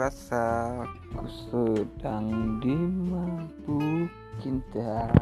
rasa ku sedang dimabuk cinta.